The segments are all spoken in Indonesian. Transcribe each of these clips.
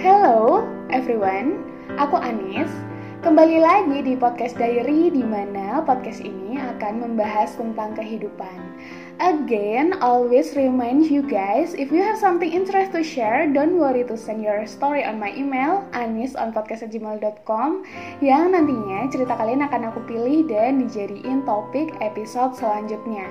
Hello everyone, aku Anis. Kembali lagi di podcast Diary di mana podcast ini akan membahas tentang kehidupan. Again, always remind you guys, if you have something interest to share, don't worry to send your story on my email anisonpodcast@gmail.com yang nantinya cerita kalian akan aku pilih dan dijadiin topik episode selanjutnya.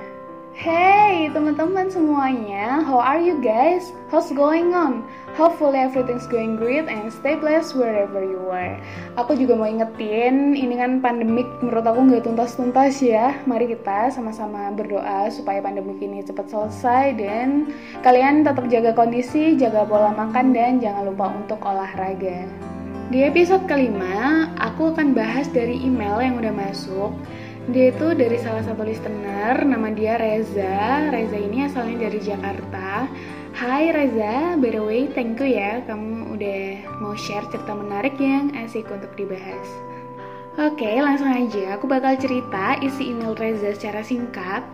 Hey teman-teman semuanya, how are you guys? How's going on? Hopefully everything's going great and stay blessed wherever you are. Aku juga mau ingetin, ini kan pandemik menurut aku nggak tuntas-tuntas ya. Mari kita sama-sama berdoa supaya pandemik ini cepat selesai dan kalian tetap jaga kondisi, jaga pola makan dan jangan lupa untuk olahraga. Di episode kelima, aku akan bahas dari email yang udah masuk dia itu dari salah satu listener, nama dia Reza. Reza ini asalnya dari Jakarta. Hai Reza, by the way, thank you ya kamu udah mau share cerita menarik yang asik untuk dibahas. Oke, langsung aja. Aku bakal cerita isi email Reza secara singkat.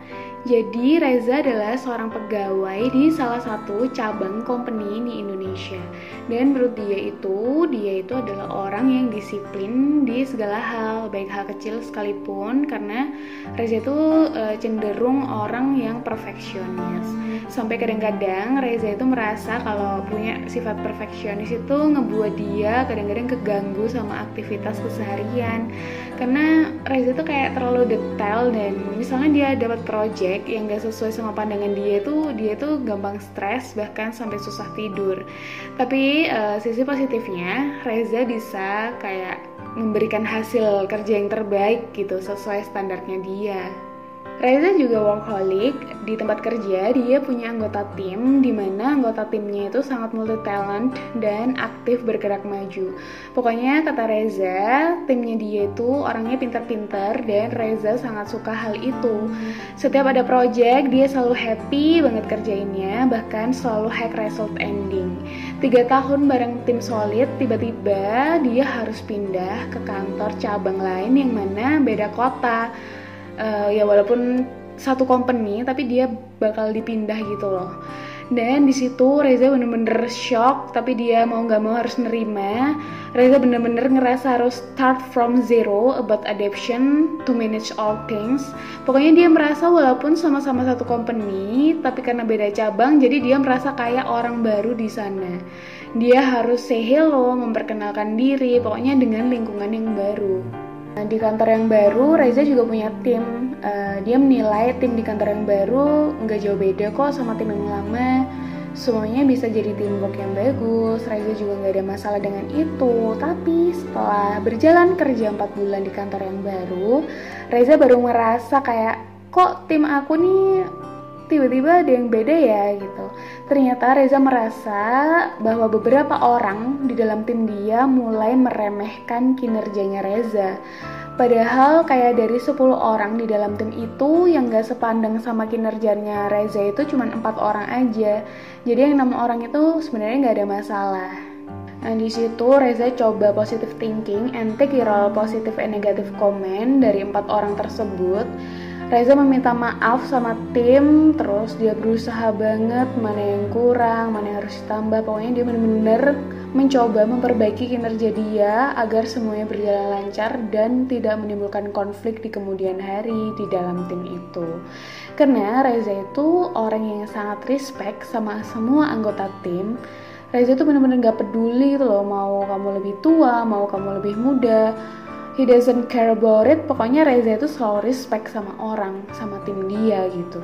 Jadi Reza adalah seorang pegawai di salah satu cabang company di Indonesia. Dan menurut dia itu, dia itu adalah orang yang disiplin di segala hal, baik hal kecil sekalipun karena Reza itu uh, cenderung orang yang perfeksionis. Sampai kadang-kadang Reza itu merasa kalau punya sifat perfeksionis itu ngebuat dia kadang-kadang keganggu sama aktivitas keseharian. Karena Reza itu kayak terlalu detail dan misalnya dia dapat project yang gak sesuai sama pandangan dia itu dia tuh gampang stres bahkan sampai susah tidur. Tapi uh, sisi positifnya Reza bisa kayak memberikan hasil kerja yang terbaik gitu sesuai standarnya dia Reza juga workaholic di tempat kerja dia punya anggota tim di mana anggota timnya itu sangat multi talent dan aktif bergerak maju. Pokoknya kata Reza, timnya dia itu orangnya pintar-pintar dan Reza sangat suka hal itu. Setiap ada project dia selalu happy banget kerjainnya, bahkan selalu hack result ending. Tiga tahun bareng tim solid, tiba-tiba dia harus pindah ke kantor cabang lain yang mana beda kota uh, ya walaupun satu company tapi dia bakal dipindah gitu loh. Dan di situ Reza bener-bener shock tapi dia mau nggak mau harus nerima. Reza bener-bener ngerasa harus start from zero about adaptation to manage all things. Pokoknya dia merasa walaupun sama-sama satu company tapi karena beda cabang jadi dia merasa kayak orang baru di sana. Dia harus say hello memperkenalkan diri pokoknya dengan lingkungan yang baru di kantor yang baru, Reza juga punya tim. Uh, dia menilai tim di kantor yang baru nggak jauh beda kok sama tim yang lama. Semuanya bisa jadi teamwork yang bagus. Reza juga nggak ada masalah dengan itu. Tapi setelah berjalan kerja 4 bulan di kantor yang baru, Reza baru merasa kayak kok tim aku nih tiba-tiba ada yang beda ya gitu. Ternyata Reza merasa bahwa beberapa orang di dalam tim dia mulai meremehkan kinerjanya Reza. Padahal kayak dari 10 orang di dalam tim itu yang gak sepandang sama kinerjanya Reza itu cuma empat orang aja. Jadi yang enam orang itu sebenarnya gak ada masalah. Nah di situ Reza coba positive thinking and take role positive and negative comment dari empat orang tersebut Reza meminta maaf sama tim, terus dia berusaha banget mana yang kurang, mana yang harus ditambah. Pokoknya dia benar-benar mencoba memperbaiki kinerja dia agar semuanya berjalan lancar dan tidak menimbulkan konflik di kemudian hari di dalam tim itu. Karena Reza itu orang yang sangat respect sama semua anggota tim. Reza itu benar-benar gak peduli gitu loh mau kamu lebih tua, mau kamu lebih muda he doesn't care about it pokoknya Reza itu selalu respect sama orang sama tim dia gitu.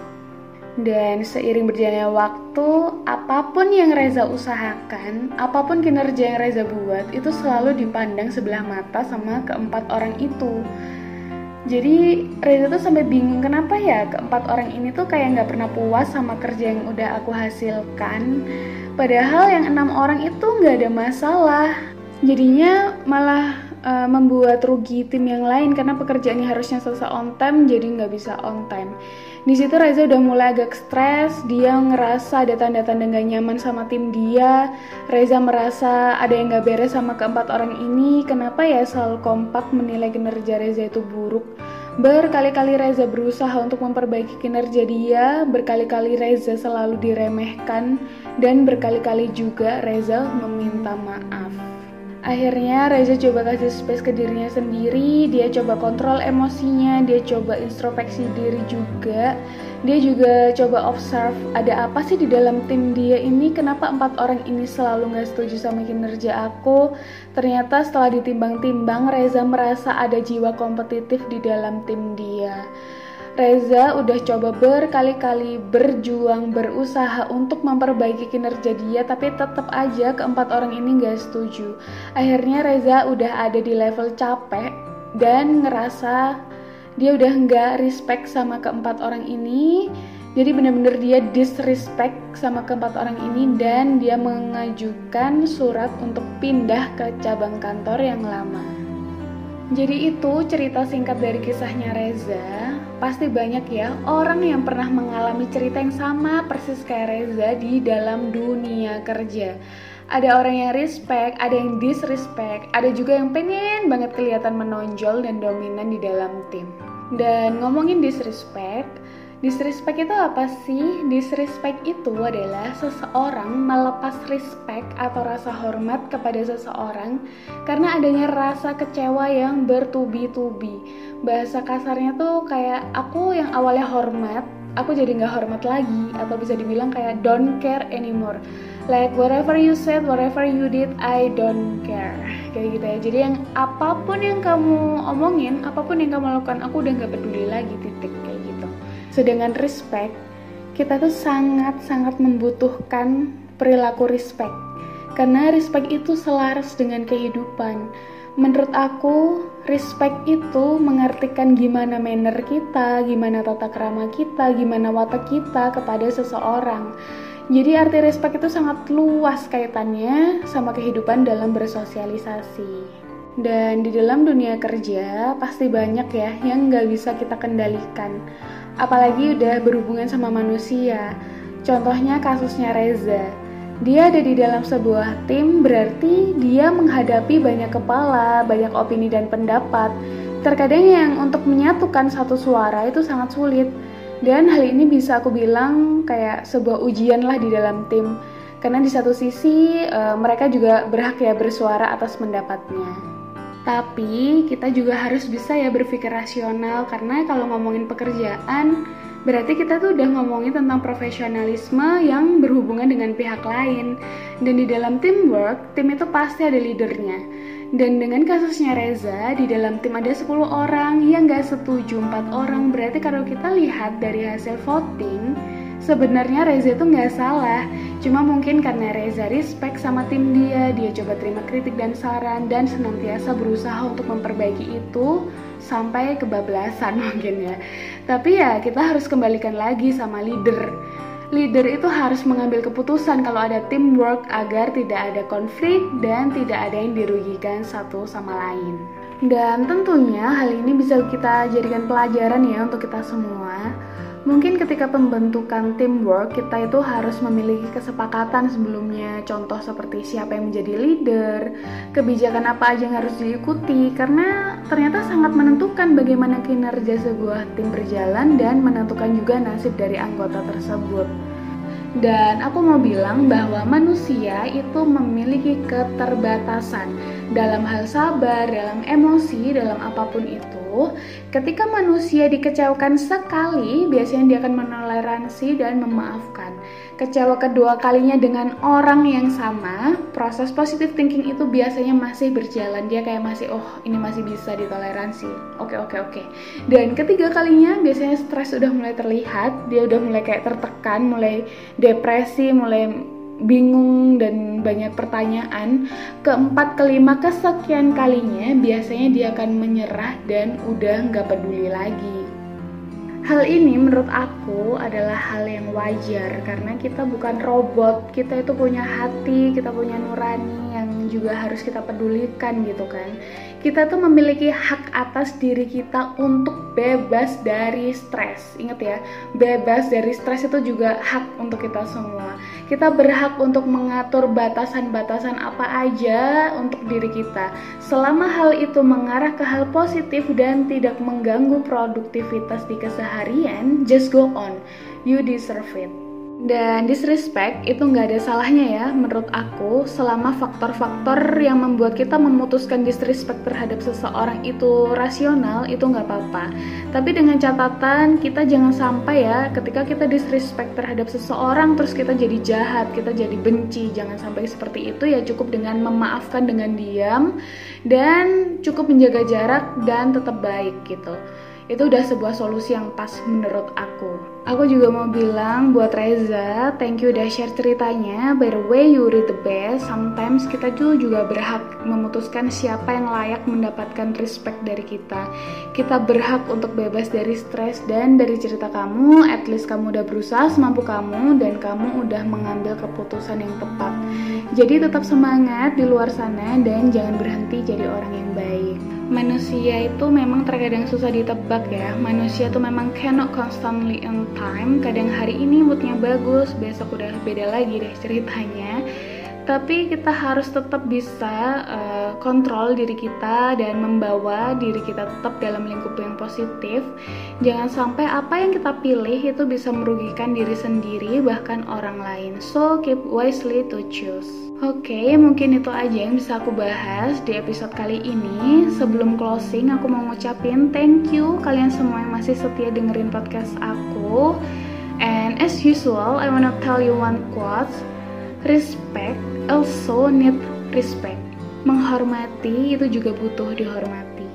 Dan seiring berjalannya waktu apa pun yang Reza usahakan apa pun kinerja yang Reza buat itu selalu dipandang sebelah mata sama keempat orang itu. Jadi Reza tuh sampai bingung kenapa ya keempat orang ini tuh kayak nggak pernah puas sama kerja yang udah aku hasilkan? Padahal yang enam orang itu nggak ada masalah. Jadinya malah uh, membuat rugi tim yang lain karena pekerjaannya harusnya selesai on time jadi nggak bisa on time. Di situ Reza udah mulai agak stres, dia ngerasa ada tanda-tanda gak nyaman sama tim dia. Reza merasa ada yang gak beres sama keempat orang ini. Kenapa ya selalu kompak menilai kinerja Reza itu buruk? Berkali-kali Reza berusaha untuk memperbaiki kinerja dia, berkali-kali Reza selalu diremehkan, dan berkali-kali juga Reza meminta maaf. Akhirnya Reza coba kasih space ke dirinya sendiri, dia coba kontrol emosinya, dia coba introspeksi diri juga, dia juga coba observe ada apa sih di dalam tim dia ini kenapa empat orang ini selalu nggak setuju sama kinerja aku. Ternyata setelah ditimbang-timbang Reza merasa ada jiwa kompetitif di dalam tim dia Reza udah coba berkali-kali berjuang berusaha untuk memperbaiki kinerja dia tapi tetap aja keempat orang ini nggak setuju akhirnya Reza udah ada di level capek dan ngerasa dia udah nggak respect sama keempat orang ini jadi benar-benar dia disrespect sama keempat orang ini dan dia mengajukan surat untuk pindah ke cabang kantor yang lama. Jadi itu cerita singkat dari kisahnya Reza. Pasti banyak ya orang yang pernah mengalami cerita yang sama persis kayak Reza di dalam dunia kerja ada orang yang respect, ada yang disrespect, ada juga yang pengen banget kelihatan menonjol dan dominan di dalam tim. Dan ngomongin disrespect, disrespect itu apa sih? Disrespect itu adalah seseorang melepas respect atau rasa hormat kepada seseorang karena adanya rasa kecewa yang bertubi-tubi. Bahasa kasarnya tuh kayak aku yang awalnya hormat, aku jadi nggak hormat lagi atau bisa dibilang kayak don't care anymore. Like whatever you said whatever you did I don't care. Kayak gitu ya. Jadi yang apa pun yang kamu omongin apa pun yang kamu lakukan aku udah nggak peduli lagi titik. Kayak gitu sedangkan respect kita tuh sangat sangat membutuhkan perilaku respect karena respect itu selaras dengan kehidupan menurut aku respect itu mengartikan gimana manner kita, gimana tata krama kita, gimana watak kita kepada seseorang. Jadi arti respect itu sangat luas kaitannya sama kehidupan dalam bersosialisasi. Dan di dalam dunia kerja pasti banyak ya yang nggak bisa kita kendalikan. Apalagi udah berhubungan sama manusia. Contohnya kasusnya Reza. Dia ada di dalam sebuah tim berarti dia menghadapi banyak kepala, banyak opini dan pendapat. Terkadang yang untuk menyatukan satu suara itu sangat sulit dan hal ini bisa aku bilang kayak sebuah ujian lah di dalam tim. Karena di satu sisi uh, mereka juga berhak ya bersuara atas pendapatnya. Tapi kita juga harus bisa ya berpikir rasional karena kalau ngomongin pekerjaan berarti kita tuh udah ngomongin tentang profesionalisme yang berhubungan dengan pihak lain. Dan di dalam teamwork, tim itu pasti ada leadernya. Dan dengan kasusnya Reza, di dalam tim ada 10 orang yang gak setuju 4 orang. Berarti kalau kita lihat dari hasil voting, sebenarnya Reza itu nggak salah. Cuma mungkin karena Reza respect sama tim dia, dia coba terima kritik dan saran dan senantiasa berusaha untuk memperbaiki itu sampai kebablasan mungkin ya. Tapi ya kita harus kembalikan lagi sama leader leader itu harus mengambil keputusan kalau ada teamwork agar tidak ada konflik dan tidak ada yang dirugikan satu sama lain. Dan tentunya hal ini bisa kita jadikan pelajaran ya untuk kita semua. Mungkin ketika pembentukan teamwork kita itu harus memiliki kesepakatan sebelumnya. Contoh seperti siapa yang menjadi leader Kebijakan apa aja yang harus diikuti. Karena ternyata sangat menentukan bagaimana kinerja sebuah tim berjalan Dan menentukan juga nasib dari anggota tersebut dan aku mau bilang bahwa manusia itu memiliki keterbatasan dalam hal sabar, dalam emosi, dalam apa pun itu. Ketika manusia dikecewakan sekali, biasanya dia akan menoleransi dan memaafkan kecewa kedua kalinya dengan orang yang sama, proses positive thinking itu biasanya masih berjalan. Dia kayak masih, oh ini masih bisa ditoleransi. Oke, oke, oke. Dan ketiga kalinya biasanya stres udah mulai terlihat, dia udah mulai kayak tertekan, mulai depresi, mulai bingung dan banyak pertanyaan. Keempat, kelima, kesekian kalinya biasanya dia akan menyerah dan udah nggak peduli lagi. Hal ini menurut aku adalah hal yang wajar karena kita bukan robot, kita itu punya hati, kita punya nurani yang juga harus kita pedulikan gitu kan. Kita tuh memiliki hak atas diri kita untuk bebas dari stres. Ingat ya, bebas dari stres itu juga hak untuk kita semua. Kita berhak untuk mengatur batasan-batasan apa aja untuk diri kita. Selama hal itu mengarah ke hal positif dan tidak mengganggu produktivitas di keseharian, just go on. You deserve it. Dan disrespect itu nggak ada salahnya ya menurut aku selama faktor-faktor yang membuat kita memutuskan disrespect terhadap seseorang itu rasional itu nggak apa-apa. Tapi dengan catatan kita jangan sampai ya ketika kita disrespect terhadap seseorang terus kita jadi jahat, kita jadi benci. Jangan sampai seperti itu ya cukup dengan memaafkan dengan diam dan cukup menjaga jarak dan tetap baik gitu itu udah sebuah solusi yang pas menurut aku. Aku juga mau bilang buat Reza, thank you udah share ceritanya. By the way, you read the best. Sometimes kita tuh juga berhak memutuskan siapa yang layak mendapatkan respect dari kita. Kita berhak untuk bebas dari stres dan dari cerita kamu, at least kamu udah berusaha semampu kamu dan kamu udah mengambil keputusan yang tepat. Jadi tetap semangat di luar sana dan jangan berhenti jadi orang yang baik manusia itu memang terkadang susah ditebak ya. Manusia tuh memang cannot constantly in time. Kadang hari ini moodnya bagus besok udah beda lagi deh ceritanya tapi kita harus tetap bisa uh, kontrol diri kita dan membawa diri kita tetap dalam lingkup yang positif. Jangan sampai apa yang kita pilih itu bisa merugikan diri sendiri bahkan orang lain. So keep wisely to choose. Oke, okay, mungkin itu aja yang bisa aku bahas di episode kali ini. Sebelum closing, aku mau ngucapin thank you kalian semua yang masih setia dengerin podcast aku. And as usual, I wanna tell you one quote. Respect also need respect. Menghormati itu juga butuh dihormati.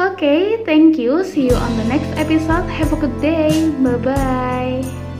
Oke, okay, thank you. See you on the next episode. Have a good day. Bye bye.